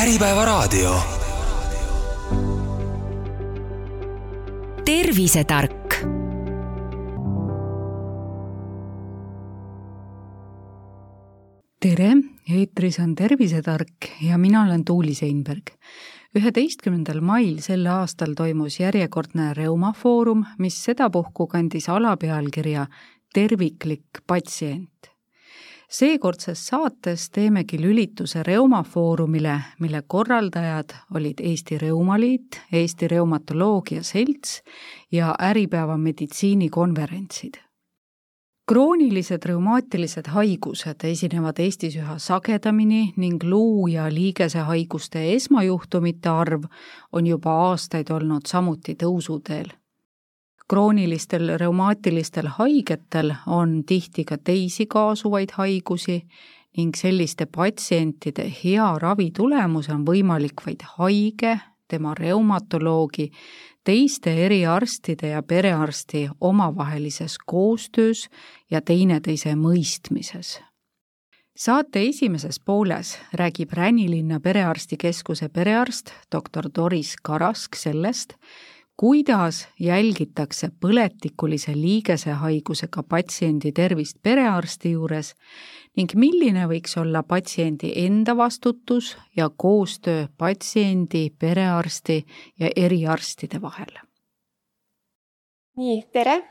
Äripäevaraadio. tervisetark. tere, eetris on Tervisetark ja mina olen Tuuli Seinberg. üheteistkümnendal mail sel aastal toimus järjekordne Reumafoorum, mis sedapuhku kandis alapealkirja Terviklik patsient seekordses saates teemegi lülituse Reumafoorumile, mille korraldajad olid Eesti Reumaliit, Eesti Reumatoloogia Selts ja Äripäeva meditsiinikonverentsid. kroonilised reumaatilised haigused esinevad Eestis üha sagedamini ning luu- ja liigesehaiguste esmajuhtumite arv on juba aastaid olnud samuti tõusuteel kroonilistel reumaatilistel haigetel on tihti ka teisi kaasuvaid haigusi ning selliste patsientide hea ravitulemus on võimalik vaid haige, tema reumatoloogi, teiste eriarstide ja perearsti omavahelises koostöös ja teineteise mõistmises. Saate esimeses pooles räägib Ränilinna perearstikeskuse perearst doktor Doris Karask sellest, kuidas jälgitakse põletikulise liigesehaigusega patsiendi tervist perearsti juures ning milline võiks olla patsiendi enda vastutus ja koostöö patsiendi, perearsti ja eriarstide vahel? nii, tere!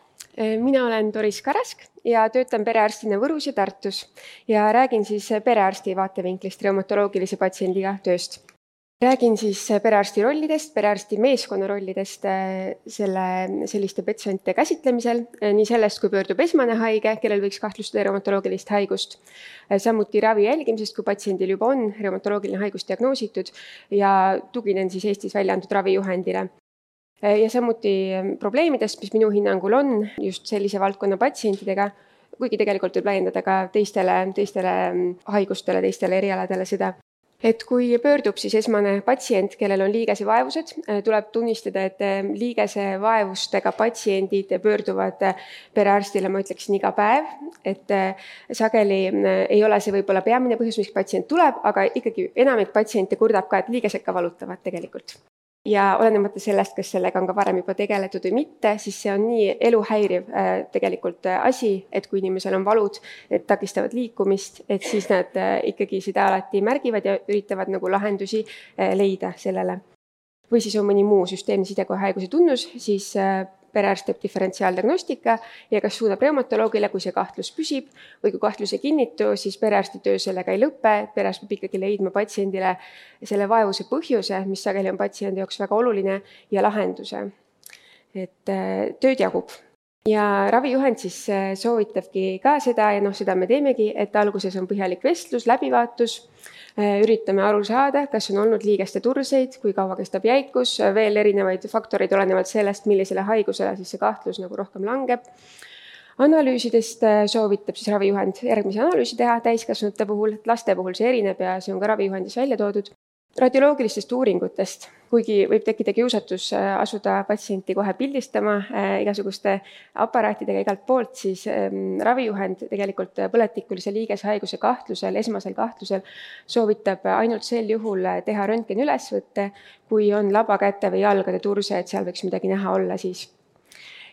mina olen Doris Karask ja töötan perearstina Võrus ja Tartus ja räägin siis perearsti vaatevinklist reumatoloogilise patsiendiga tööst räägin siis perearsti rollidest, perearsti meeskonna rollidest äh, selle, selliste patsientide käsitlemisel, äh, nii sellest, kui pöördub esmane haige, kellel võiks kahtlustada reumatoloogilist haigust, äh, samuti ravi jälgimisest, kui patsiendil juba on reumatoloogiline haigus diagnoositud ja tuginen siis Eestis välja antud ravijuhendile. Ja samuti probleemidest, mis minu hinnangul on just sellise valdkonna patsientidega, kuigi tegelikult võib laiendada ka teistele, teistele mm, haigustele, teistele erialadele seda et kui pöördub siis esmane patsient, kellel on liigesevaevused, äh, tuleb tunnistada, et äh, liigesevaevustega patsiendid pöörduvad äh, perearstile, ma ütleksin, iga päev, et sageli ei ole see võib-olla peamine põhjus, miks patsient tuleb, aga ikkagi enamik patsiente kurdab ka, et liigesed ka valutavad tegelikult ja olenemata sellest, kas sellega on ka varem juba tegeletud või mitte, siis see on nii eluhäiriv äh, tegelikult äh, asi, et kui inimesel on valud, need takistavad liikumist, et siis nad äh, ikkagi seda alati märgivad ja üritavad nagu lahendusi leida sellele. või siis on mõni muu süsteemne sidekoe haiguse tunnus, siis perearst teeb diferentsiaaldiagnostika ja kas suunab reumatoloogile, kui see kahtlus püsib või kui kahtlus ei kinnitu, siis perearsti töö sellega ei lõpe, perearst peab ikkagi leidma patsiendile selle vaevuse põhjuse, mis sageli on patsiendi jaoks väga oluline, ja lahenduse. et äh, tööd jagub ja ravijuhend siis äh, soovitabki ka seda ja noh, seda me teemegi, et alguses on põhjalik vestlus, läbivaatus. Äh, üritame aru saada, kas on olnud liigeste turseid, kui kaua kestab jäikus, veel erinevaid faktoreid olenevalt sellest, millisele haigusele siis see kahtlus nagu rohkem langeb. analüüsidest soovitab siis ravijuhend järgmise analüüsi teha täiskasvanute puhul, laste puhul see erineb ja see on ka ravijuhendis välja toodud. Radioloogilistest uuringutest, kuigi võib tekkida kiusatus äh, asuda patsienti kohe pildistama äh, igasuguste aparaatidega igalt poolt, siis ähm, ravijuhend tegelikult põletikulise liigeshaiguse kahtlusel, esmasel kahtlusel soovitab ainult sel juhul teha röntgeniülesvõtte, kui on labakäte või jalgade turse, et seal võiks midagi näha olla siis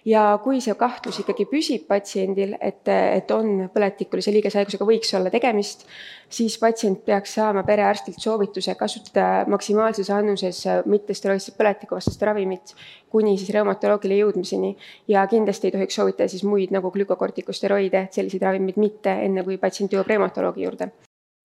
ja kui see kahtlus ikkagi püsib patsiendil, et, et on põletikulise liigeshaigusega, võiks olla tegemist, siis patsient peaks saama perearstilt soovituse kasutada maksimaalses annuses mittesteroidset põletikuvastast ravimit kuni siis reumatoloogile jõudmiseni. ja kindlasti ei tohiks soovitada siis muid nagu glükokortikosteroide, selliseid ravimeid mitte, enne kui patsient jõuab reumatoloogi juurde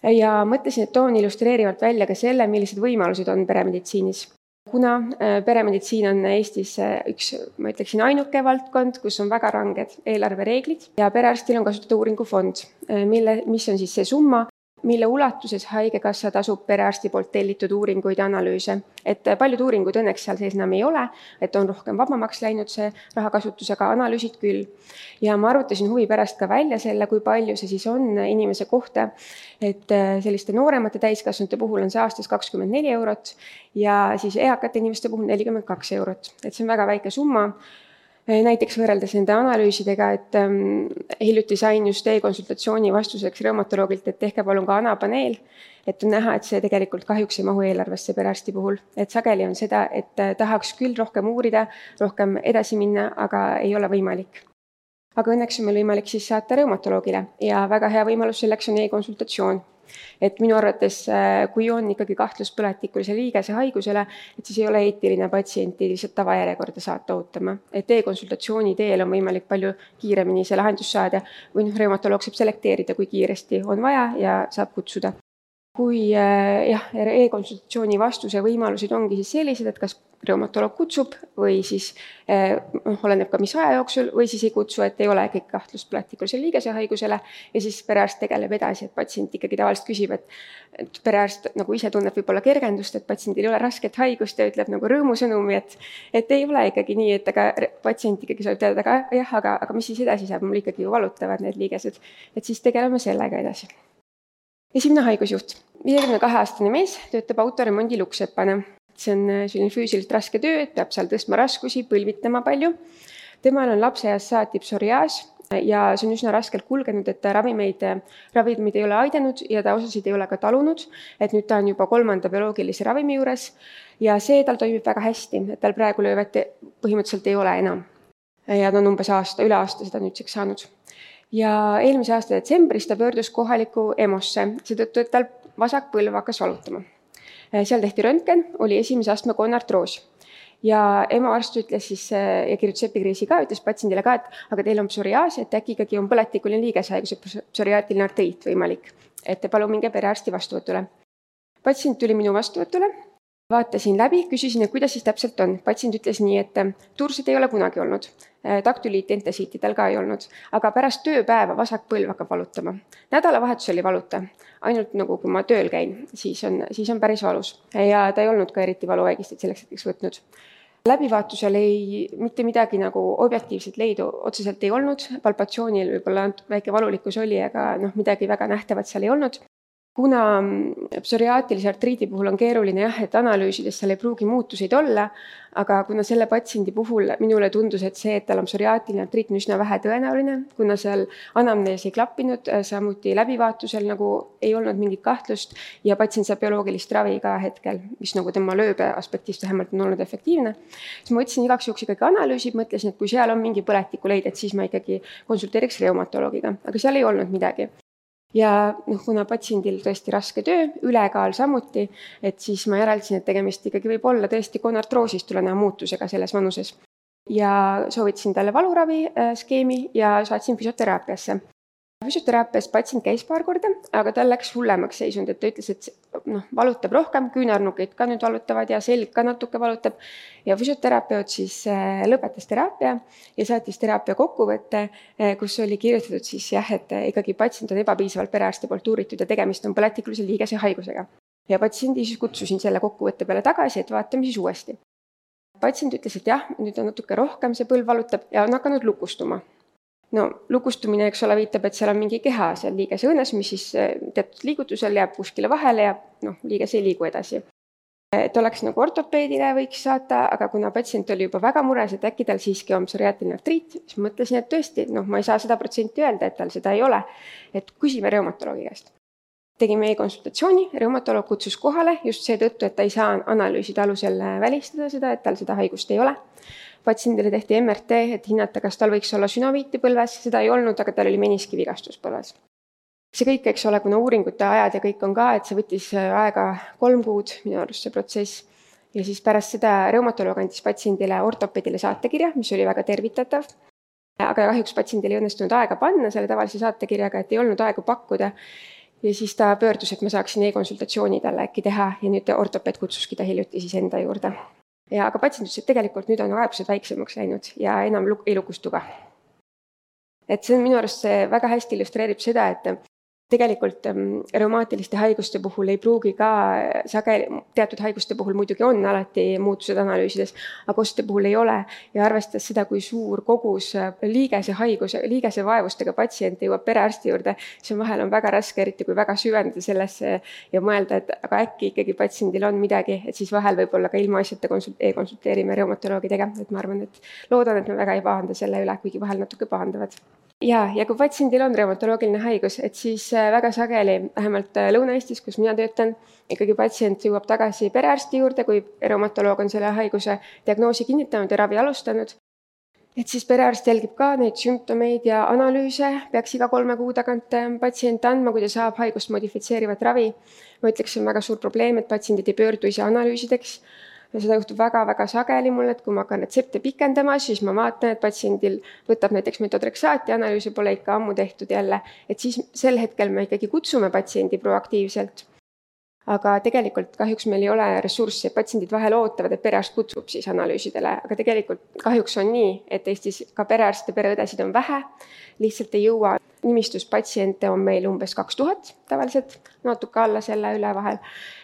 ja mõtlesin, et toon illustreerivalt välja ka selle, millised võimalused on peremeditsiinis kuna äh, peremeditsiin on Eestis äh, üks, ma ütleksin, ainuke valdkond, kus on väga ranged eelarvereeglid ja perearstil on kasutada uuringufond, äh, mille, mis on siis see summa, mille ulatuses Haigekassa tasub perearsti poolt tellitud uuringuid ja analüüse. et paljud uuringud õnneks seal sees enam ei ole, et on rohkem vabamaks läinud see rahakasutusega, analüüsid küll. ja ma arvutasin huvi pärast ka välja selle, kui palju see siis on inimese kohta. et äh, selliste nooremate täiskasvanute puhul on see aastas kakskümmend neli eurot ja siis eakate inimeste puhul nelikümmend kaks eurot, et see on väga väike summa näiteks võrreldes nende analüüsidega, et ähm, hiljuti sain just e-konsultatsiooni vastuseks reumatoloogilt, et tehke palun ka anapaneel, et on näha, et see tegelikult kahjuks ei mahu eelarvesse perearsti puhul, et sageli on seda, et äh, tahaks küll rohkem uurida, rohkem edasi minna, aga ei ole võimalik. Aga õnneks on meil võimalik siis saata reumatoloogile ja väga hea võimalus selleks on e-konsultatsioon et minu arvates, äh, kui on ikkagi kahtlus põletikulisele liigese haigusele, et siis ei ole eetiline patsienti lihtsalt tavajärjekorda saata ootama. et e-konsultatsiooni teel on võimalik palju kiiremini see lahendus saada või noh, reumatoloog saab selekteerida, kui kiiresti on vaja ja saab kutsuda kui äh, jah, e-konsultatsiooni vastuse võimalused ongi siis sellised, et kas reumatoloog kutsub või siis äh, noh, oleneb ka, mis aja jooksul, või siis ei kutsu, et ei ole kõik kahtlust põletikulisele liigesehaigusele ja siis perearst tegeleb edasi, et patsient ikkagi tavaliselt küsib, et et perearst nagu ise tunneb võib-olla kergendust, et patsiendil ei ole rasket haigust ja ütleb nagu rõõmusõnumi, et et ei ole ikkagi nii, et aga patsient ikkagi soovib teada, aga jah, aga, aga mis siis edasi saab, mul ikkagi ju valutavad need liigesed, et siis tegeleme sellega edasi. Esimene haigusjuht, viiekümne kahe aastane mees, töötab autoremondi Luksepana. See on äh, selline füüsiliselt raske töö, et peab seal tõstma raskusi, põlvitama palju. temal on lapseeast saati psoriaas ja see on üsna raskelt kulgenud, et ravimeid, ravimid ei ole aidanud ja ta osasid ei ole ka talunud. et nüüd ta on juba kolmanda bioloogilise ravimi juures ja see tal toimib väga hästi, et tal praegu löövet põhimõtteliselt ei ole enam. ja ta on umbes aasta, üle aasta seda nüüdseks saanud ja eelmise aasta detsembris ta pöördus kohalikku EMO-sse, seetõttu, et tal vasak põlv hakkas valutama. Äh, seal tehti röntgen, oli esimese astme konartroos ja EMO arst ütles siis äh, ja kirjutas epikriisi ka, ütles patsiendile ka, et aga teil on psoriaas, et äkki ikkagi on põletikuline liigeshaigus, psoriaatiline artriit võimalik, et palun minge perearsti vastuvõtule. patsient tuli minu vastuvõtule vaatasin läbi, küsisin, et kuidas siis täpselt on. patsient ütles nii, et äh, tursid ei ole kunagi olnud, äh, taktüliiti, entesiiti tal ka ei olnud, aga pärast tööpäeva vasak põlv hakkab valutama. nädalavahetusel ei valuta, ainult nagu kui ma tööl käin, siis on, siis on päris valus. Ja ta ei olnud ka eriti valuvaigistit selleks hetkeks võtnud. Läbivaatusel ei, mitte midagi nagu objektiivset leidu otseselt ei olnud, palpatsioonil võib-olla väike valulikkus oli, aga noh, midagi väga nähtavat seal ei olnud kuna mm, psoriaatilise artriidi puhul on keeruline jah, et analüüsides seal ei pruugi muutuseid olla, aga kuna selle patsiendi puhul minule tundus, et see, et tal on psoriaatiline artriit, on üsna vähetõenäoline, kuna seal anamnees ei klappinud, äh, samuti läbivaatusel nagu ei olnud mingit kahtlust ja patsient saab bioloogilist ravi ka hetkel, mis nagu tema lööbe aspektist vähemalt on olnud efektiivne. siis ma võtsin igaks juhuks ikkagi analüüsid, mõtlesin, et kui seal on mingi põletikuleid, et siis ma ikkagi konsulteeriks reumatoloogiga, aga seal ei olnud midagi ja noh, kuna patsiendil tõesti raske töö, ülekaal samuti, et siis ma järeldasin, et tegemist ikkagi võib olla tõesti konartroosist tuleneva muutusega selles vanuses. ja soovitasin talle valuravi äh, ja saatsin füsioteraapiasse füsioteraapias patsient käis paar korda, aga tal läks hullemaks seisund, et ta ütles, et noh, valutab rohkem, küünarnukid ka nüüd valutavad ja selg ka natuke valutab. ja füsioterapeut siis äh, lõpetas teraapia ja saatis teraapia kokkuvõtte, äh, kus oli kirjutatud siis jah, et äh, ikkagi patsient on ebapiisavalt perearsti poolt uuritud ja tegemist on põletikulise liigese haigusega. ja patsiendi siis kutsusin selle kokkuvõtte peale tagasi, et vaatame siis uuesti. patsient ütles, et jah, nüüd on natuke rohkem, see põlv valutab ja on hakanud lukustuma no lukustumine, eks ole, viitab, et seal on mingi keha seal liigesõõnes, mis siis eh, teatud liigutusel jääb kuskile vahele ja noh, liiges ei liigu edasi. et oleks nagu ortopeedile võiks saata, aga kuna patsient oli juba väga mures, et äkki tal siiski on psoriaatiline artriit, siis mõtlesin, et tõesti, noh, ma ei saa sada protsenti öelda, et tal seda ei ole. et küsime reumatoloogi käest. Tegime e-konsultatsiooni, reumatoloog kutsus kohale just seetõttu, et ta ei saa analüüside alusel välistada seda, et tal seda haigust ei ole. Patsiendile tehti MRT, et hinnata, kas tal võiks olla sünoviiti põlves, seda ei olnud, aga tal oli meniskivigastus põlves. see kõik, eks ole, kuna uuringute ajad ja kõik on ka, et see võttis aega kolm kuud, minu arust see protsess, ja siis pärast seda reumatoloog andis patsiendile ortopeedile saatekirja, mis oli väga tervitatav, aga kahjuks patsiendil ei õnnestunud aega panna selle tavalise saatekirjaga, et ei olnud aega pakkuda ja siis ta pöördus, et ma saaksin e-konsultatsiooni talle äkki teha ja nüüd ortopeed kutsuski ta hiljuti siis enda juurde ja aga patsient ütles, et tegelikult nüüd on kaebused väiksemaks läinud ja enam luk-, ei lukustu ka. et see on minu arust, see väga hästi illustreerib seda, et tegelikult ähm, reumaatiliste haiguste puhul ei pruugi ka sageli, teatud haiguste puhul muidugi on alati muutused analüüsides, aga oste puhul ei ole. ja arvestades seda, kui suur kogus äh, liigesehaiguse, liigesevaevustega patsiente jõuab perearsti juurde, siis vahel on väga raske, eriti kui väga süveneda sellesse ja mõelda, et aga äkki ikkagi patsiendil on midagi, et siis vahel võib-olla ka ilmaasjata konsult-, e-konsulteerime reumatoloogidega, et ma arvan, et loodan, et me väga ei pahanda selle üle, kuigi vahel natuke pahandavad ja, ja kui patsiendil on reumatoloogiline haigus, et siis äh, väga sageli, vähemalt äh, Lõuna-Eestis, kus mina töötan, ikkagi patsient jõuab tagasi perearsti juurde, kui reumatoloog on selle haiguse diagnoosi kinnitanud ja ravi alustanud. et siis perearst jälgib ka neid sümptomeid ja analüüse, peaks iga kolme kuu tagant äh, patsient andma, kui ta saab haigust modifitseerivat ravi. ma ütleks, see on väga suur probleem, et patsiendid ei pöördu ise analüüsideks ja seda juhtub väga-väga sageli mul, et kui ma hakkan retsepte pikendama, siis ma vaatan, et patsiendil võtab näiteks metodreksaati, analüüse pole ikka ammu tehtud jälle, et siis sel hetkel me ikkagi kutsume patsiendi proaktiivselt. Aga tegelikult kahjuks meil ei ole ressurssi, patsiendid vahel ootavad, et perearst kutsub siis analüüsidele, aga tegelikult kahjuks on nii, et Eestis ka perearste, pereõdesid on vähe, lihtsalt ei jõua. Nimistus patsiente on meil umbes kaks tuhat tavaliselt, natuke alla selle üle vahel.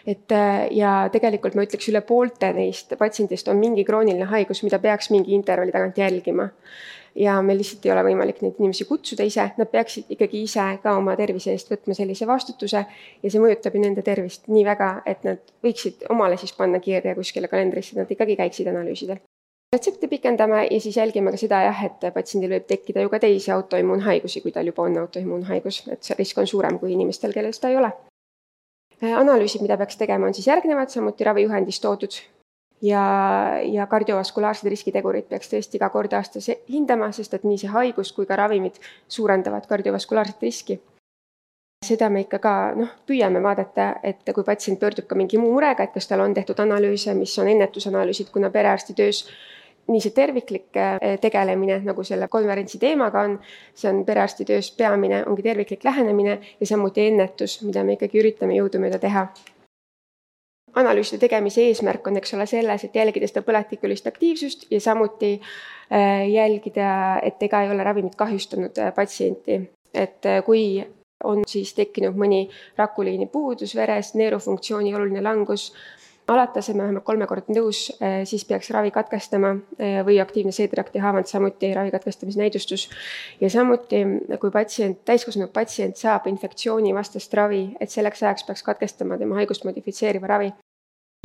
et ja tegelikult ma ütleks, üle poolte neist patsientidest on mingi krooniline haigus, mida peaks mingi intervalli tagant jälgima ja meil lihtsalt ei ole võimalik neid inimesi kutsuda ise, nad peaksid ikkagi ise ka oma tervise eest võtma sellise vastutuse ja see mõjutab ju nende tervist nii väga, et nad võiksid omale siis panna kirja kuskile kalendrisse, et nad ikkagi käiksid analüüsidel. Retsepte pikendame ja siis jälgime ka seda jah, et patsiendil võib tekkida ju ka teisi autoimmuunhaigusi, kui tal juba on autoimmuunhaigus, et see risk on suurem kui inimestel, kellel seda ei ole analüüsid, mida peaks tegema, on siis järgnevad, samuti ravijuhendis toodud ja, ja kardiovaskulaarsed riskitegurid peaks tõesti iga kord aastas hindama, sest et nii see haigus kui ka ravimid suurendavad kardiovaskulaarset riski. seda me ikka ka noh, püüame vaadata, et kui patsient pöördub ka mingi muu murega, et kas tal on tehtud analüüse, mis on ennetusanalüüsid, kuna perearsti töös nii see terviklik eh, tegelemine, nagu selle konverentsi teemaga on, see on perearsti töös peamine, ongi terviklik lähenemine ja samuti ennetus, mida me ikkagi üritame jõudumööda teha analüüside tegemise eesmärk on, eks ole, selles, et jälgida seda põletikulist aktiivsust ja samuti äh, jälgida, et ega ei ole ravimid kahjustanud äh, patsienti. et kui on siis tekkinud mõni rakuliini puudus veres, neerufunktsiooni oluline langus, alataseme vähemalt kolmekordne tõus, siis peaks ravi katkestama või aktiivne seedrakti haavand, samuti ravi katkestamise näidustus. ja samuti, kui patsient, täiskasvanud patsient saab infektsioonivastast ravi, et selleks ajaks peaks katkestama tema haigust modifitseeriva ravi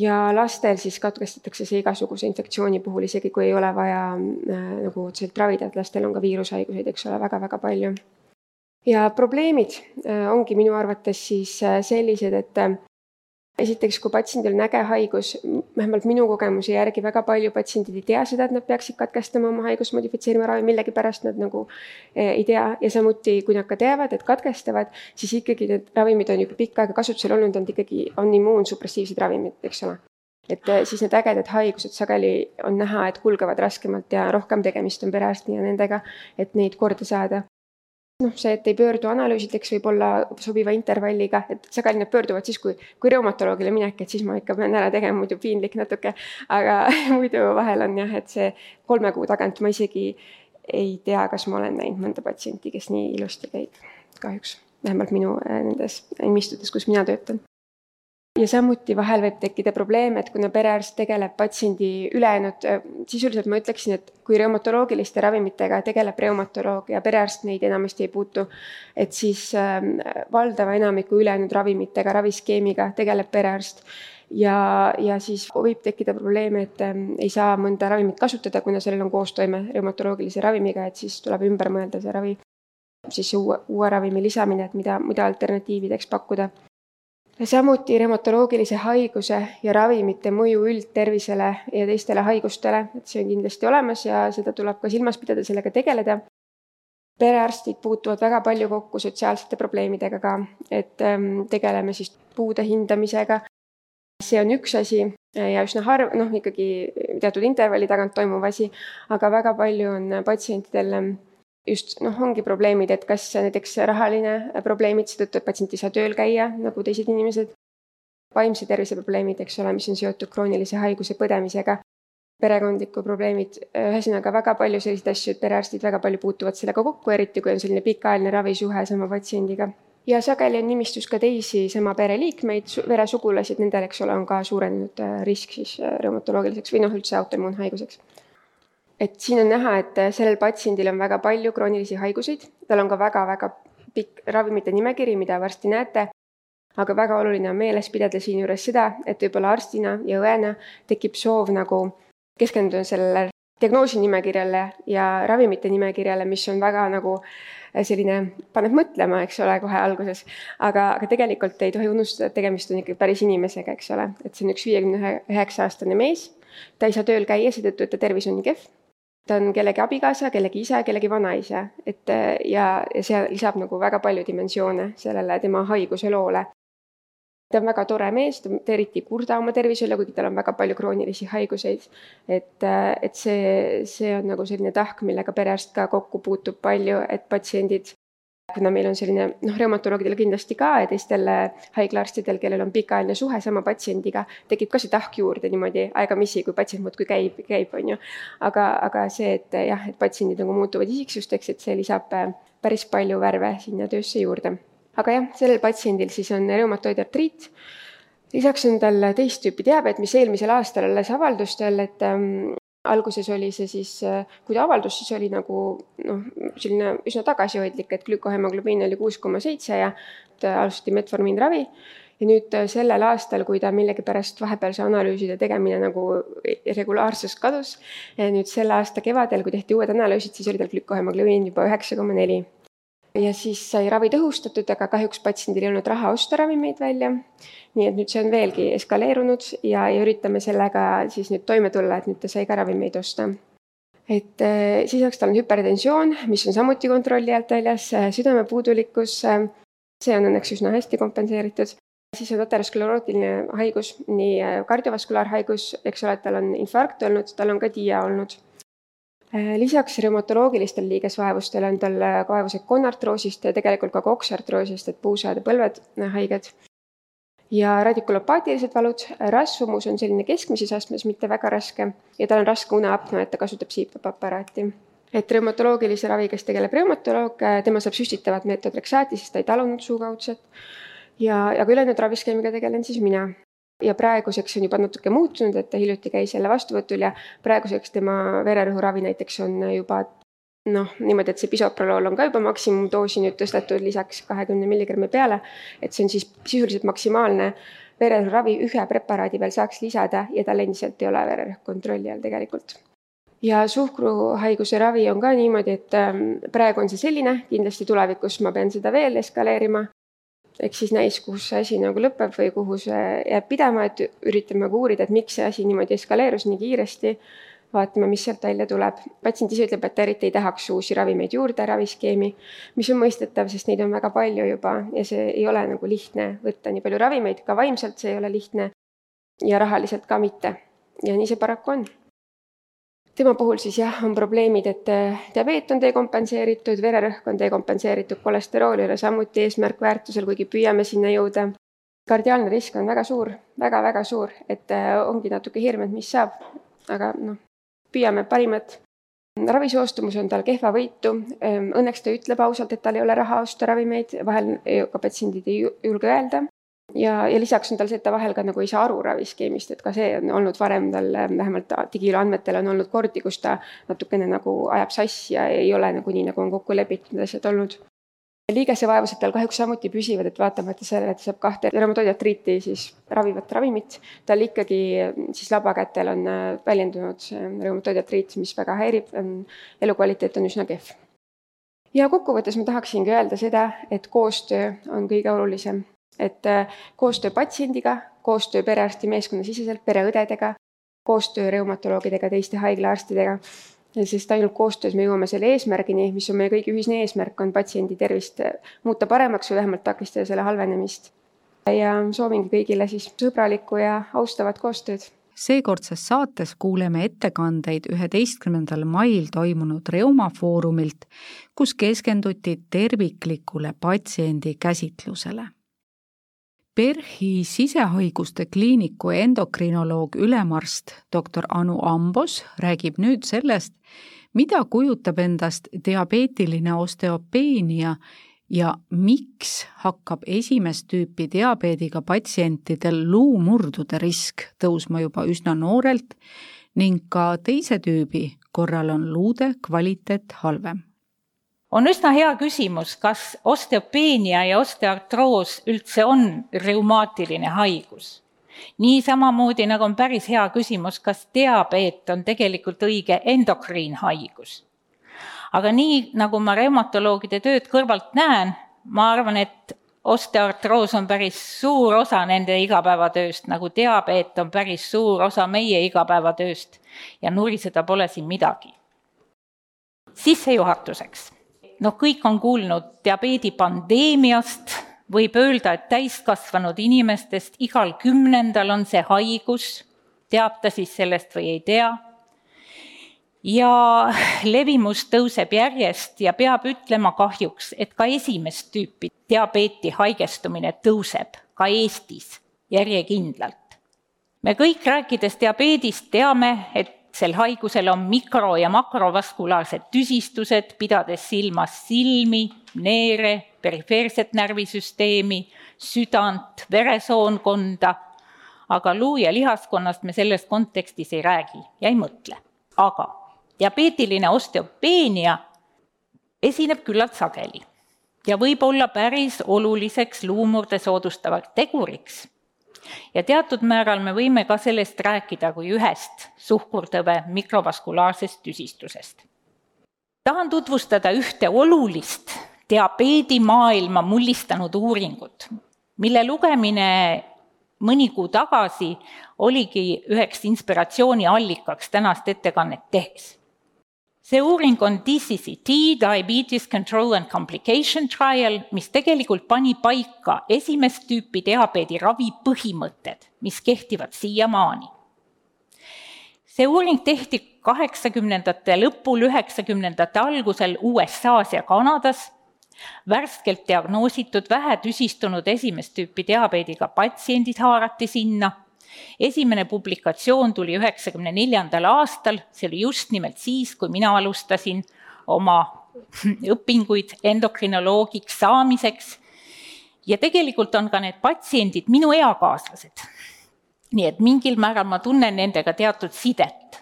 ja lastel siis katkestatakse see igasuguse infektsiooni puhul, isegi kui ei ole vaja äh, nagu otseselt ravida, et lastel on ka viirushaiguseid, eks ole, väga-väga palju. ja probleemid äh, ongi minu arvates siis äh, sellised, et esiteks, kui patsiendil on äge haigus, vähemalt minu kogemuse järgi väga palju patsiendid ei tea seda, et nad peaksid katkestama oma haigust modifitseerima ravi, millegipärast nad nagu eh, ei tea. Ja samuti, kui nad ka teavad, et katkestavad, siis ikkagi need ravimid on juba pikka aega kasutusel olnud, nad ikkagi on immuunsupressiivsed ravimid, eks ole. Et eh, siis need ägedad haigused sageli on näha, et kulgevad raskemalt ja rohkem tegemist on perearsti ja nendega, et neid korda saada noh, see, et ei pöördu analüüsideks, võib olla sobiva intervalliga, et sageli nad pöörduvad siis, kui, kui reumatoloogile minek, et siis ma ikka pean ära tegema, muidu piinlik natuke. aga muidu vahel on jah, et see kolme kuu tagant ma isegi ei tea, kas ma olen näinud mõnda patsienti, kes nii ilusti käib, kahjuks. vähemalt minu äh, nendes imistutes, kus mina töötan ja samuti vahel võib tekkida probleem, et kuna perearst tegeleb patsiendi ülejäänud, äh, sisuliselt ma ütleksin, et kui reumatoloogiliste ravimitega tegeleb reumatoloog ja perearst neid enamasti ei puutu, et siis äh, valdava enamiku ülejäänud ravimitega, raviskeemiga tegeleb perearst. Ja, ja siis võib tekkida probleeme, et äh, ei saa mõnda ravimit kasutada, kuna sellel on koostoime reumatoloogilise ravimiga, et siis tuleb ümber mõelda see ravi, siis uue, uue ravimi lisamine, et mida, mida alternatiivideks pakkuda samuti reumatoloogilise haiguse ja ravimite mõju üldtervisele ja teistele haigustele, et see on kindlasti olemas ja seda tuleb ka silmas pidada, sellega tegeleda. perearstid puutuvad väga palju kokku sotsiaalsete probleemidega ka, et ähm, tegeleme siis puude hindamisega. see on üks asi ja üsna harv, noh ikkagi teatud intervalli tagant toimuv asi, aga väga palju on patsientidel ähm, just noh, ongi probleemid, et kas näiteks rahaline probleemid seetõttu, et patsient ei saa tööl käia nagu teised inimesed, vaimse tervise probleemid, eks ole, mis on seotud kroonilise haiguse põdemisega, perekondliku probleemid, ühesõnaga väga palju selliseid asju, et perearstid väga palju puutuvad sellega kokku, eriti kui on selline pikaajaline ravisuhe sama patsiendiga. ja sageli on nimistus ka teisi sama pereliikmeid, veresugulasi, et nendel, eks ole, on ka suurenenud äh, risk siis äh, reumatoloogiliseks või noh, üldse autoimmuunhaiguseks. Et siin on näha, et äh, sellel patsiendil on väga palju kroonilisi haiguseid, tal on ka väga-väga pikk ravimite nimekiri, mida varsti näete, aga väga oluline on meeles pidada siinjuures seda, et võib-olla arstina ja õena tekib soov nagu keskenduda sellele diagnoosi nimekirjale ja ravimite nimekirjale, mis on väga nagu selline, paneb mõtlema, eks ole, kohe alguses. aga, aga tegelikult ei tohi unustada, et tegemist on ikkagi päris inimesega, eks ole, et see on üks viiekümne üheksa aastane mees. ta ei saa tööl käia seetõttu, et ta tervis on nii kehv. Ta on kellegi abikaasa, kellegi isa, kellegi vanaisa, et ja, ja see lisab nagu väga palju dimensioone sellele tema haiguse loole ta on väga tore mees, ta eriti ei kurda oma tervise üle, kuigi tal on väga palju kroonilisi haiguseid. et, et see, see on nagu selline tahk, millega perearst ka kokku puutub palju, et patsiendid, kuna meil on selline noh, reumatoloogidel kindlasti ka ja teistel haiglaarstidel, kellel on pikaajaline suhe sama patsiendiga, tekib ka see tahk juurde niimoodi aegamisi, kui patsient muudkui käib, käib, on ju. aga, aga see, et jah, et patsiendid nagu muutuvad isiksusteks, et see lisab päris palju värve sinna töösse juurde aga jah, sellel patsiendil siis on reumatoidartriit. lisaks on tal teist tüüpi diabeet, mis eelmisel aastal alles avaldus tal, et ähm, alguses oli see siis, äh, kui ta avaldus, siis oli nagu noh, selline üsna tagasihoidlik, et glükohemoglobiin oli kuus koma seitse ja alustati metformiinravi ja nüüd äh, sellel aastal, kui ta millegipärast vahepealse analüüside tegemine nagu regulaarsus kadus, nüüd selle aasta kevadel, kui tehti uued analüüsid, siis oli tal glükohemoglobiin juba üheksa koma neli ja siis sai ravi tõhustatud, aga kahjuks patsiendil ei olnud raha osta ravimeid välja. nii et nüüd see on veelgi eskaleerunud ja, ja üritame sellega siis nüüd toime tulla, et nüüd ta sai ka ravimeid osta. et eh, lisaks tal on hüpertensioon, mis on samuti kontrolli alt väljas, eh, südamepuudulikkus, eh, see on õnneks üsna hästi kompenseeritud siis on aterosklerootiline haigus, nii kardiovaskulaarhaigus, eks ole, tal on infarkt olnud, tal on ka DIA olnud lisaks reumatoloogilistele liigesvaevustele on tal äh, kaevused konartroosist ja tegelikult ka koksartroosist, et puusad ja põlved äh, haiged. ja radikulopaatilised valud, rasvumus on selline keskmises astmes, mitte väga raske ja tal on raske uneapnoe, et ta kasutab CPAP-aparaati. et reumatoloogilise ravi, kes tegeleb reumatoloog, tema saab süstitavat meetodreksaati, sest ta ei talunud suukaudset. ja, ja kui ülejäänud raviskeemiga tegelen, siis mina ja praeguseks on juba natuke muutunud, et ta hiljuti käis jälle vastuvõtul ja praeguseks tema vererõhuravi näiteks on juba noh, niimoodi, et see bisoprolool on ka juba maksimumdoosi nüüd tõstetud lisaks kahekümne milligrammi peale, et see on siis sisuliselt maksimaalne vererõhuravi ühe preparaadi veel saaks lisada ja tal endiselt ei ole vererõhk kontrolli all tegelikult. Ja suhkruhaiguse ravi on ka niimoodi, et ähm, praegu on see selline, kindlasti tulevikus ma pean seda veel eskaleerima eks siis näis, kus see asi nagu lõpeb või kuhu see jääb pidama, et üritame ka uurida, et miks see asi niimoodi eskaleerus nii kiiresti. vaatame, mis sealt välja tuleb. patsient ise ütleb, et ta eriti ei tahaks uusi ravimeid juurde raviskeemi, mis on mõistetav, sest neid on väga palju juba ja see ei ole nagu lihtne võtta nii palju ravimeid, ka vaimselt see ei ole lihtne ja rahaliselt ka mitte. ja nii see paraku on tema puhul siis jah, on probleemid, et äh, diabeet on dekompenseeritud, vererõhk on dekompenseeritud, kolesterool ei ole samuti eesmärkväärtusel, kuigi püüame sinna jõuda. kardiaalne risk on väga suur väga,, väga-väga suur, et äh, ongi natuke hirm, et mis saab, aga noh, püüame parimat. ravisoostumus on tal kehvavõitu, ähm, õnneks ta ütleb ausalt, et tal ei ole raha osta ravimeid, vahel ka patsiendid ei julge öelda ja, ja lisaks on tal see, et ta vahel ka nagu ei saa aru raviskeemist, et ka see on olnud varem tal, vähemalt digilo andmetel on olnud kordi, kus ta natukene nagu ajab sassi ja ei ole nagu nii, nagu on kokku lepitud asjad olnud. liigesevaevused tal kahjuks samuti püsivad, et vaatamata sellele, et ta saab kahte reumatoidiatriiti siis ravivat ravimit, tal ikkagi siis labakätel on äh, väljendunud reumatoidiatriit, mis väga häirib, elukvaliteet on üsna kehv. ja kokkuvõttes ma tahaksingi öelda seda, et koostöö on kõige olulisem et äh, koostöö patsiendiga, koostöö perearsti meeskonna siseselt, pereõdedega, koostöö reumatoloogidega, teiste haiglaarstidega, sest ainult koostöös me jõuame selle eesmärgini, mis on meie kõigi ühisne eesmärk, on patsiendi tervist muuta paremaks või vähemalt takistada selle halvenemist. ja soovingi kõigile siis sõbralikku ja austavat koostööd. Seekordses saates kuuleme ettekandeid üheteistkümnendal mail toimunud Reuma Foorumilt, kus keskenduti terviklikule patsiendi käsitlusele PERHi sisehaiguste kliiniku endokrinoloog ülemarst doktor Anu Ambos räägib nüüd sellest, mida kujutab endast diabeetiline osteopeenia ja miks hakkab esimest tüüpi diabeediga patsientidel luumurdude risk tõusma juba üsna noorelt ning ka teise tüübi korral on luude kvaliteet halvem? On üsna hea küsimus, kas osteopeenia ja osteoartroos üldse on reumaatiline haigus. Nii samamoodi nagu on päris hea küsimus, kas diabeet on tegelikult õige endokriinhaigus aga nii, nagu ma reumatoloogide tööd kõrvalt näen, ma arvan, et osteoartroos on päris suur osa nende igapäevatööst, nagu diabeet on päris suur osa meie igapäevatööst ja nuriseda pole siin midagi. sissejuhatuseks, noh, kõik on kuulnud diabeedipandeemiast, võib öelda, et täiskasvanud inimestest igal kümnendal on see haigus, teab ta siis sellest või ei tea? Ja levimus tõuseb järjest ja peab ütlema kahjuks, et ka esimest tüüpi diabeeti haigestumine tõuseb ka Eestis järjekindlalt. me kõik, rääkides diabeedist, teame, et sel haigusel on mikro- ja makrovaskulaarsed tüsistused, pidades silmas silmi, neere, perifeerset närvisüsteemi, südant, veresoonkonda, aga luu- ja lihaskonnast me selles kontekstis ei räägi ja ei mõtle. aga diabeetiline osteopeenia esineb küllalt sageli ja võib olla päris oluliseks luumurde soodustavaks teguriks. Ja teatud määral me võime ka sellest rääkida kui ühest suhkurtõve mikrovaskulaarsest tüsistusest. tahan tutvustada ühte olulist diabeedimaailma mullistanud uuringut, mille lugemine mõni kuu tagasi oligi üheks inspiratsiooniallikaks tänast ettekannet tehes see uuring on DCCT, Diabetes Control and Complication Trial, mis tegelikult pani paika esimest tüüpi diabeedi ravi põhimõtted, mis kehtivad siiamaani. see uuring tehti kaheksakümnendate lõpul, üheksakümnendate algusel USA-s ja Kanadas, värskelt diagnoositud vähetüsistunud esimest tüüpi diabeediga patsiendid haarati sinna esimene publikatsioon tuli üheksakümne neljandal aastal, see oli just nimelt siis, kui mina alustasin oma õpinguid endokrinoloogiks saamiseks. ja tegelikult on ka need patsiendid minu eakaaslased. nii et mingil määral ma tunnen nendega teatud sidet.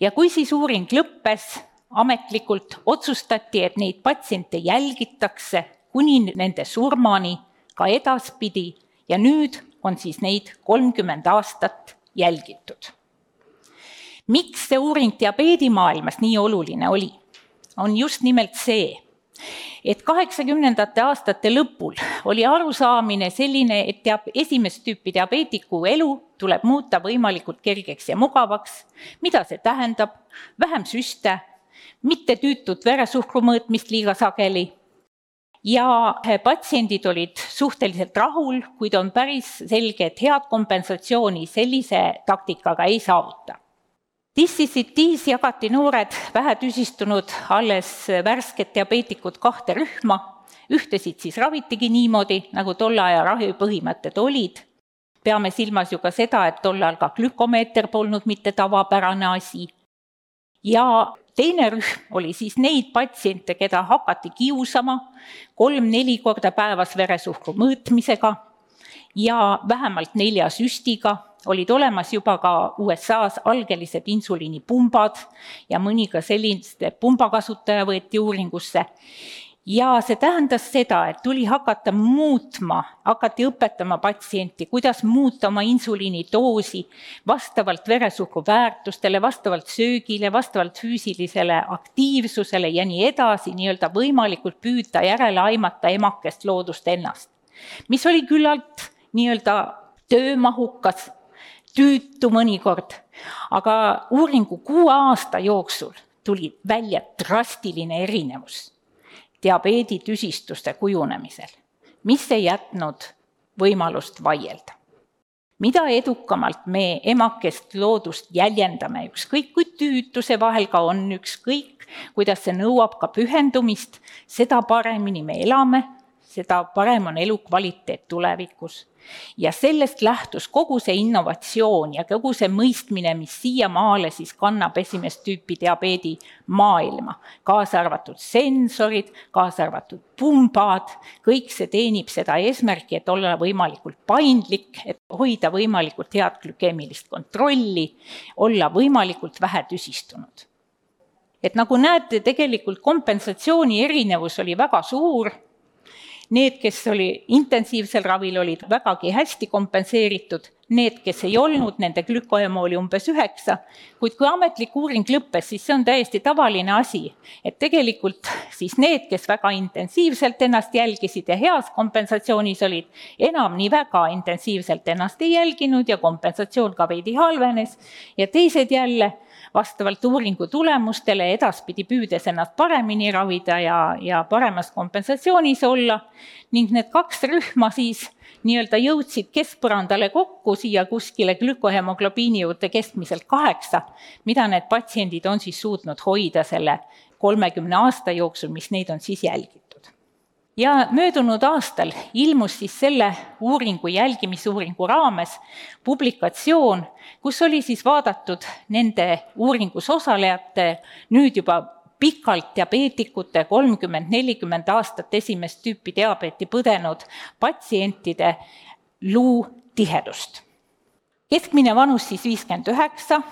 ja kui siis uuring lõppes, ametlikult otsustati, et neid patsiente jälgitakse kuni nende surmani ka edaspidi ja nüüd on siis neid kolmkümmend aastat jälgitud. miks see uuring diabeedimaailmas nii oluline oli, on just nimelt see, et kaheksakümnendate aastate lõpul oli arusaamine selline, et teab, esimest tüüpi diabeetiku elu tuleb muuta võimalikult kergeks ja mugavaks. mida see tähendab? vähem süste, mitte tüütut veresuhkru mõõtmist liiga sageli ja eh, patsiendid olid suhteliselt rahul, kuid on päris selge, et head kompensatsiooni sellise taktikaga ei saavuta. DCCT-s jagati noored vähetüsistunud alles värsked diabeetikud kahte rühma, ühtesid siis ravitigi niimoodi, nagu tolle aja ravipõhimõtted olid, peame silmas ju ka seda, et tol ajal ka glükomeeter polnud mitte tavapärane asi, ja teine rühm oli siis neid patsiente, keda hakati kiusama kolm-neli korda päevas veresuhkru mõõtmisega ja vähemalt nelja süstiga, olid olemas juba ka USA-s algelised insuliinipumbad ja mõni ka selliste pumbakasutaja võeti uuringusse ja see tähendas seda, et tuli hakata muutma, hakati õpetama patsienti, kuidas muuta oma insuliinidoosi vastavalt veresuhkru väärtustele, vastavalt söögile, vastavalt füüsilisele aktiivsusele ja nii edasi, nii-öelda võimalikult püüda järele aimata emakest loodust ennast. mis oli küllalt nii-öelda töömahukas, tüütu mõnikord, aga uuringu kuue aasta jooksul tuli välja drastiline erinevus diabeeditüsistuste kujunemisel, mis ei jätnud võimalust vaielda. mida edukamalt me emakest loodust jäljendame, ükskõik kui tüütu see vahel ka on, ükskõik kuidas see nõuab ka pühendumist, seda paremini me elame, seda parem on elukvaliteet tulevikus ja sellest lähtus kogu see innovatsioon ja kogu see mõistmine, mis siiamaale siis kannab esimest tüüpi diabeedi maailma, kaasa arvatud sensorid, kaasa arvatud pumbad, kõik see teenib seda eesmärki, et olla võimalikult paindlik, et hoida võimalikult head glükeemilist kontrolli, olla võimalikult vähe tüsistunud. Et nagu näete, tegelikult kompensatsiooni erinevus oli väga suur Need, kes oli intensiivsel ravil, olid vägagi hästi kompenseeritud, need, kes ei olnud, nende glükoema oli umbes üheksa, kuid kui ametlik uuring lõppes, siis see on täiesti tavaline asi, et tegelikult siis need, kes väga intensiivselt ennast jälgisid ja heas kompensatsioonis olid, enam nii väga intensiivselt ennast ei jälginud ja kompensatsioon ka veidi halvenes. Ja teised jälle vastavalt uuringu tulemustele edaspidi püüdes ennast paremini ravida ja, ja paremas kompensatsioonis olla. Ning need kaks rühma siis nii-öelda jõudsid keskpõrandale kokku siia kuskile glükohemoglobiini juurde keskmiselt kaheksa, mida need patsiendid on siis suutnud hoida selle kolmekümne aasta jooksul, mis neid on siis jälgitud ja möödunud aastal ilmus siis selle uuringu, jälgimisuuringu raames publikatsioon, kus oli siis vaadatud nende uuringus osalejate nüüd juba pikalt diabeetikute, kolmkümmend, nelikümmend aastat esimest tüüpi diabeeti põdenud patsientide luutihedust. keskmine vanus siis viiskümmend üheksa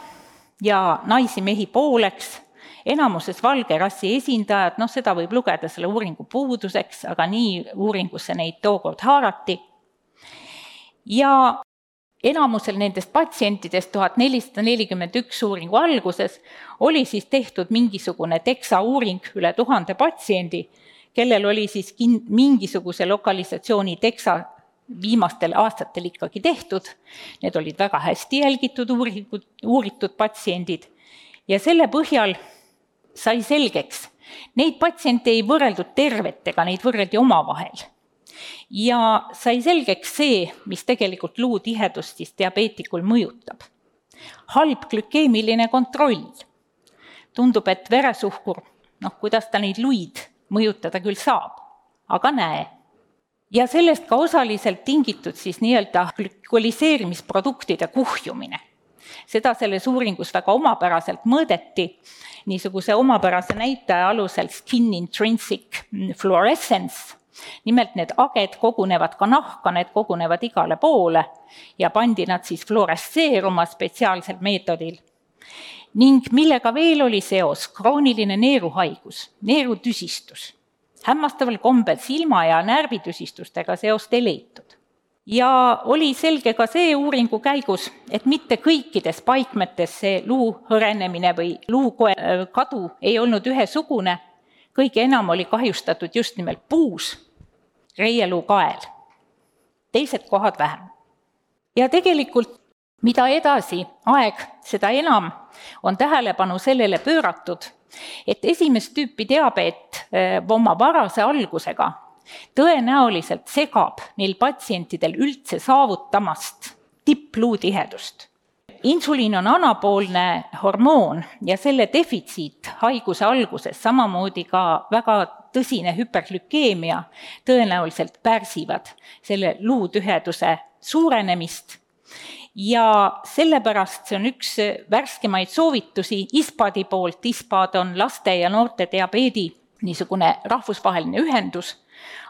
ja naisi-mehi pooleks enamuses valge rassi esindajad, noh, seda võib lugeda selle uuringu puuduseks, aga nii uuringusse neid tookord haarati. ja enamusel nendest patsientidest, tuhat nelisada nelikümmend üks uuringu alguses, oli siis tehtud mingisugune teksa uuring üle tuhande patsiendi, kellel oli siis kin-, mingisuguse lokalisatsiooni teksa viimastel aastatel ikkagi tehtud, need olid väga hästi jälgitud uuringud, uuritud patsiendid ja selle põhjal sai selgeks, neid patsiente ei võrreldud tervetega, neid võrreldi omavahel. ja sai selgeks see, mis tegelikult luutihedust siis diabeetikul mõjutab. halb glükeemiline kontroll. tundub, et veresuhkur, noh, kuidas ta neid luid mõjutada küll saab, aga näe ja sellest ka osaliselt tingitud siis nii-öelda glükoliseerimisproduktide kuhjumine. Seda selles uuringus väga omapäraselt mõõdeti niisuguse omapärase näitaja alusel skin intrinsic fluorescence, nimelt need aged kogunevad ka nahka, need kogunevad igale poole ja pandi nad siis fluoresseeruma spetsiaalsel meetodil. ning millega veel oli seos, krooniline neeruhaigus, neerutüsistus. hämmastaval kombel silma- ja närvitüsistustega seost ei leitud ja oli selge ka see uuringu käigus, et mitte kõikides paikmetes see luu hõrenemine või luukoe kadu ei olnud ühesugune, kõige enam oli kahjustatud just nimelt puus, reieluu kael, teised kohad vähem. ja tegelikult mida edasi aeg, seda enam on tähelepanu sellele pööratud, et esimest tüüpi diabeet eh, oma varase algusega tõenäoliselt segab neil patsientidel üldse saavutamast tippluutihedust. insuliin on anaboolne hormoon ja selle defitsiit haiguse alguses, samamoodi ka väga tõsine hüperglükeemia tõenäoliselt pärsivad selle luutüheduse suurenemist ja sellepärast see on üks värskemaid soovitusi ISPAD-i poolt, ISPAD on laste ja noorte diabeedi niisugune rahvusvaheline ühendus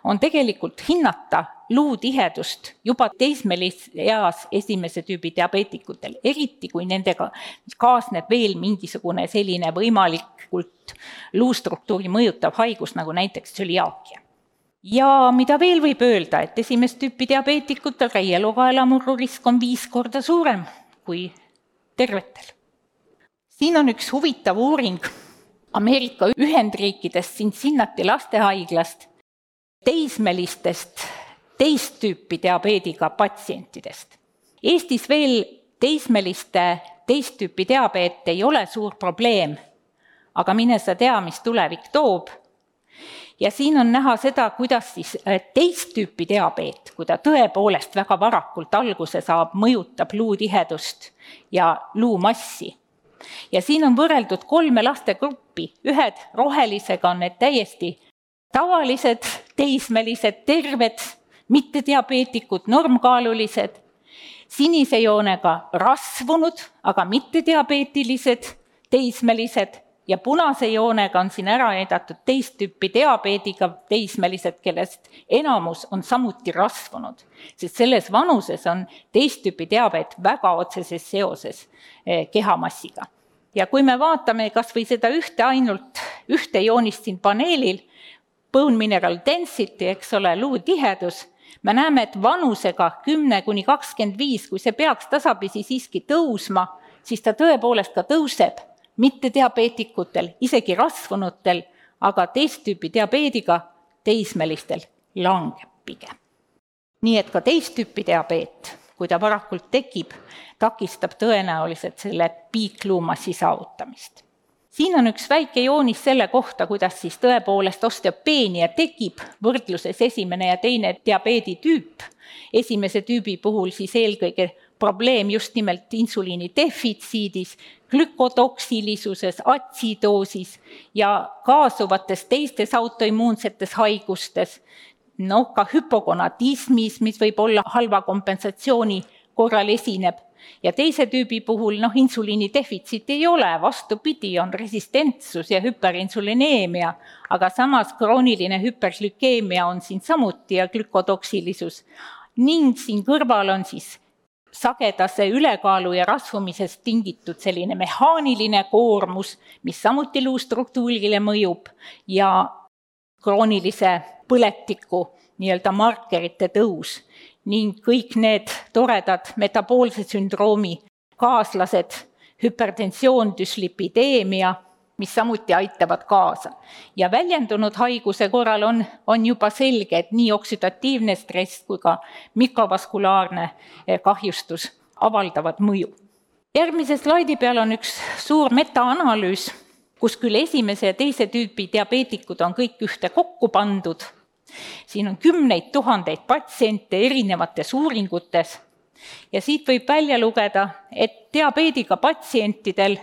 on tegelikult hinnata luutihedust juba teismeeas esimese tüübi diabeetikutel, eriti kui nendega kaasneb veel mingisugune selline võimalikult luustruktuuri mõjutav haigus, nagu näiteks tsüliaakia. ja mida veel võib öelda, et esimest tüüpi diabeetikutel reieluukaelamurru risk on viis korda suurem kui tervetel. siin on üks huvitav uuring Ameerika Ühendriikidest Cincinnati lastehaiglast teismelistest teist tüüpi diabeediga patsientidest. Eestis veel teismeliste teist tüüpi diabeet ei ole suur probleem, aga mine sa tea, mis tulevik toob. ja siin on näha seda, kuidas siis äh, teist tüüpi diabeet, kui ta tõepoolest väga varakult alguse saab, mõjutab luutihedust ja luumassi. ja siin on võrreldud kolme lastegruppi, ühed rohelisega on need täiesti tavalised teismelised, terved, mittediabeetikud, normkaalulised, sinise joonega rasvunud, aga mittediabeetilised, teismelised ja punase joonega on siin ära näidatud teist tüüpi diabeediga teismelised, kellest enamus on samuti rasvunud. sest selles vanuses on teist tüüpi diabeet väga otseses seoses eh, kehamassiga. ja kui me vaatame kas või seda ühte ainult, ühte joonist siin paneelil, bone mineral density, eks ole, luutihedus, me näeme, et vanusega kümne kuni kakskümmend viis, kui see peaks tasapisi siiski tõusma, siis ta tõepoolest ka tõuseb mittediabeetikutel, isegi rasvunutel, aga teist tüüpi diabeediga teismelistel langeb pigem. nii et ka teist tüüpi diabeet, kui ta varakult tekib, takistab tõenäoliselt selle piikluumassi saavutamist. Siin on üks väike joonis selle kohta, kuidas siis tõepoolest osteopeenia tekib, võrdluses esimene ja teine diabeeditüüp. esimese tüübi puhul siis eelkõige probleem just nimelt insuliini defitsiidis, glükotoksilisuses, atsidoosis ja kaasuvates teistes autoimmuunsetes haigustes, noh, ka hüpogonatismis, mis võib olla halva kompensatsiooni korral esineb, ja teise tüübi puhul noh, insuliini defitsiiti ei ole, vastupidi, on resistentsus ja hüperinsulineemia, aga samas krooniline hüperglükeemia on siin samuti ja glükotoksilisus. ning siin kõrval on siis sagedase ülekaalu ja rasvumisest tingitud selline mehaaniline koormus, mis samuti luustruktuurile mõjub. Ja kroonilise põletiku nii-öelda markerite tõus ning kõik need toredad metaboolse sündroomi kaaslased, hüpertensioon, düslipideemia mis samuti aitavad kaasa. ja väljendunud haiguse korral on, on juba selge, et nii oksüdatiivne stress kui ka mikrovaskulaarne eh, kahjustus avaldavad mõju. järgmise slaidi peal on üks suur metaanalüüs, kus küll esimese ja teise tüüpi diabeetikud on kõik ühte kokku pandud, siin on kümneid tuhandeid patsiente erinevates uuringutes ja siit võib välja lugeda, et diabeediga patsientidel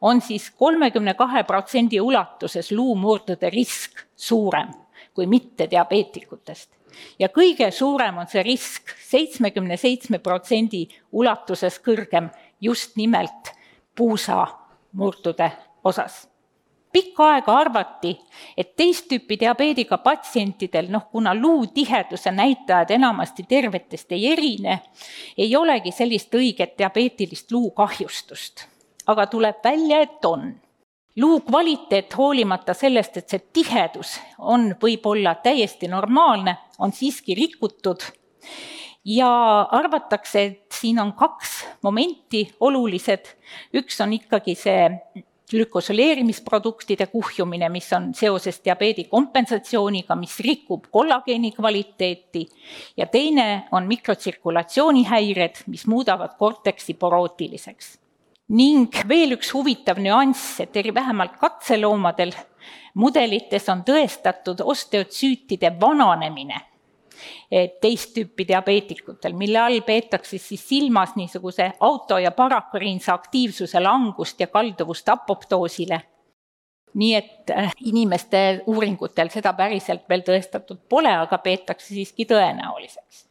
on siis kolmekümne kahe protsendi ulatuses luumurdude risk suurem kui mittediabeetikutest. ja kõige suurem on see risk seitsmekümne seitsme protsendi ulatuses kõrgem just nimelt puusamurdude osas pikka aega arvati, et teist tüüpi diabeediga patsientidel, noh, kuna luutiheduse näitajad enamasti tervetest ei erine, ei olegi sellist õiget diabeetilist luukahjustust. Aga tuleb välja, et on. luu kvaliteet, hoolimata sellest, et see tihedus on võib-olla täiesti normaalne, on siiski rikutud. Ja arvatakse, et siin on kaks momenti olulised, üks on ikkagi see glükosoleerimisproduktide kuhjumine, mis on seoses diabeedi kompensatsiooniga, mis rikub kollageeni kvaliteeti. Ja teine on mikrotsirkulatsioonihäired, mis muudavad korteksi porootiliseks. Ning veel üks huvitav nüanss, et eri, vähemalt katseloomadel mudelites on tõestatud osteotsüütide vananemine teist tüüpi diabeetikutel, mille all peetakse siis silmas niisuguse auto- ja parakariinse aktiivsuse langust ja kalduvust apoptoosile. nii et äh, inimeste uuringutel seda päriselt veel tõestatud pole, aga peetakse siiski tõenäoliseks.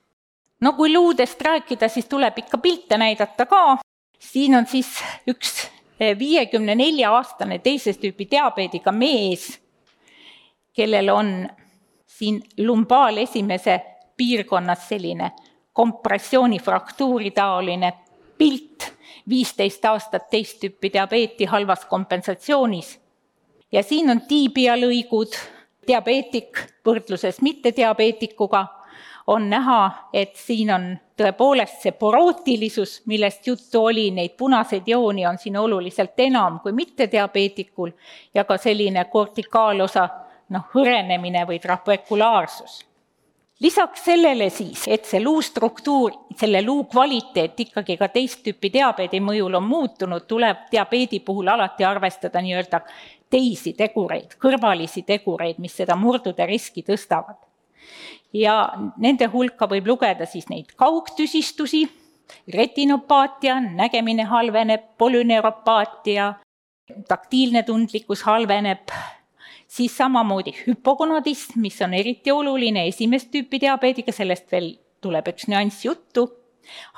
no kui luudest rääkida, siis tuleb ikka pilte näidata ka siin on siis üks eh, viiekümne nelja aastane teises tüüpi diabeediga mees, kellel on siin lumbaal esimese piirkonnas selline kompressioonifraktuuri taoline pilt, viisteist aastat teist tüüpi diabeeti halvas kompensatsioonis. ja siin on tiibialõigud, diabeetik võrdluses mittediabeetikuga on näha, et siin on tõepoolest see porootilisus, millest juttu oli, neid punaseid jooni on siin oluliselt enam kui mittediabeetikul ja ka selline kortikaalosa noh, hõrenemine või trapekulaarsus. lisaks sellele siis, et see luustruktuur, selle luu kvaliteet ikkagi ka teist tüüpi diabeedi mõjul on muutunud, tuleb diabeedi puhul alati arvestada nii-öelda teisi tegureid, kõrvalisi tegureid, mis seda murdude riski tõstavad ja nende hulka võib lugeda siis neid kaugtüsistusi, retinopaatia, nägemine halveneb, polüneuropaatia, taktiilne tundlikkus halveneb, siis samamoodi hüpogonadism, mis on eriti oluline esimest tüüpi diabeediga, sellest veel tuleb üks nüanss juttu,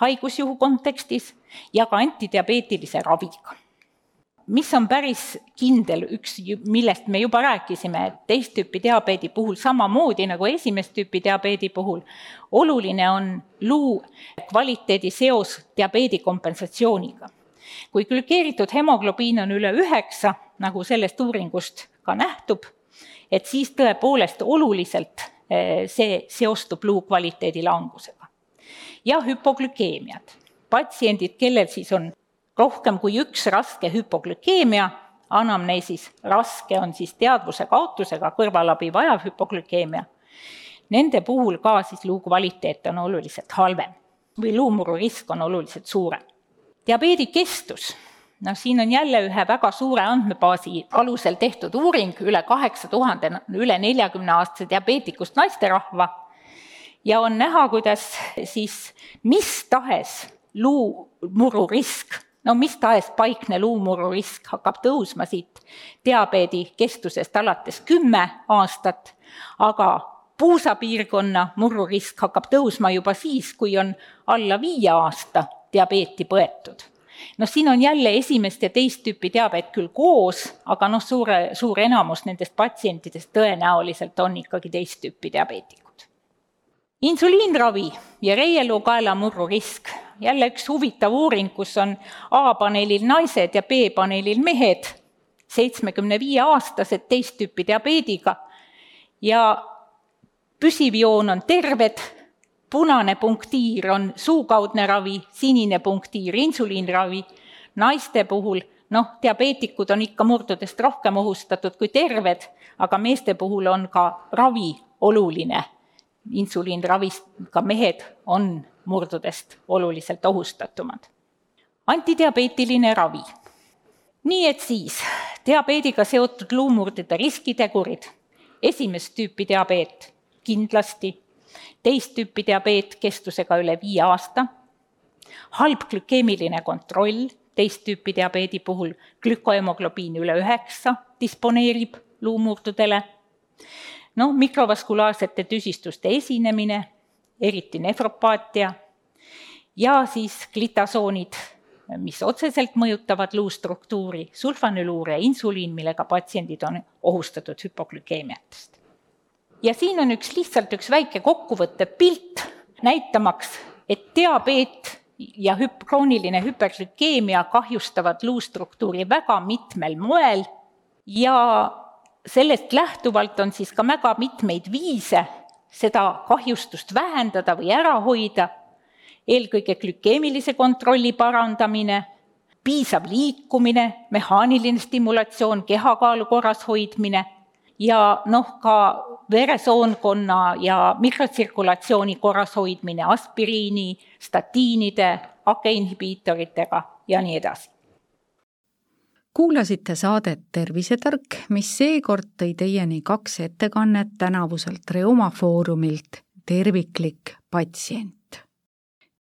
haigusjuhu kontekstis ja ka antidiabeetilise raviga mis on päris kindel, üks, millest me juba rääkisime, et teist tüüpi diabeedi puhul samamoodi nagu esimest tüüpi diabeedi puhul, oluline on luu kvaliteedi seos diabeedi kompensatsiooniga. Kui glükeeritud hemoglobiin on üle üheksa, nagu sellest uuringust ka nähtub, et siis tõepoolest oluliselt eh, see seostub luu kvaliteedi langusega. ja hüpoglükeemiad, patsiendid, kellel siis on rohkem kui üks raske hüpoglükeemia, anamneesis raske on siis teadvuse kaotusega kõrvalabi vajav hüpoglükeemia. Nende puhul ka siis luu kvaliteet on oluliselt halvem või luumuru risk on oluliselt suurem. Diabeedi kestus, noh, siin on jälle ühe väga suure andmebaasi alusel tehtud uuring, üle kaheksa tuhande, üle neljakümne aastase diabeetikust naisterahva. Ja on näha, kuidas siis mis tahes luumuru risk no mis tahes paikne luumuru risk hakkab tõusma siit diabeedi kestusest alates kümme aastat, aga puusapiirkonna murrurisk hakkab tõusma juba siis, kui on alla viie aasta diabeeti põetud. noh, siin on jälle esimest ja teist tüüpi diabeet küll koos, aga noh, suure, suur enamus nendest patsientidest tõenäoliselt on ikkagi teist tüüpi diabeetikud. insuliinravi ja reieluu kaelamurru risk jälle üks huvitav uuring, kus on A-paneelil naised ja B-paneelil mehed, seitsmekümne viie aastased teist tüüpi diabeediga ja püsiv joon on terved, punane punktiir on suukaudne ravi, sinine punktiir insuliinravi, naiste puhul noh, diabeetikud on ikka murdudest rohkem ohustatud kui terved, aga meeste puhul on ka ravi oluline. insuliinravist ka mehed on murdudest oluliselt ohustatumad. antidiabeetiline ravi. nii et siis diabeediga seotud luumurdide riskitegurid, esimest tüüpi diabeet kindlasti, teist tüüpi diabeet kestusega üle viie aasta, halb glükeemiline kontroll, teist tüüpi diabeedi puhul glükohemoglobiin üle üheksa disponeerib luumurdudele, noh, mikrovaskulaarsete tüsistuste esinemine eriti nefropaatia, ja siis glitasoonid, mis otseselt mõjutavad luustruktuuri, sulfanüluur ja insuliin, millega patsiendid on ohustatud hüpoglükeemiatest. Ja siin on üks lihtsalt üks väike kokkuvõttev pilt, näitamaks, et diabeet ja hüp-, krooniline hüperglükeemia kahjustavad luustruktuuri väga mitmel moel. Ja sellest lähtuvalt on siis ka väga mitmeid viise, seda kahjustust vähendada või ära hoida, eelkõige glükeemilise kontrolli parandamine, piisav liikumine, mehaaniline stimulatsioon, kehakaalu korras hoidmine ja noh, ka veresoonkonna ja mikrotsirkulatsiooni korras hoidmine aspiriini, statiinide, akeinhibiitoritega ja nii edasi kuulasite saadet Tervisetark, mis seekord tõi teieni kaks ettekannet tänavuselt Reuma Foorumilt Terviklik patsient.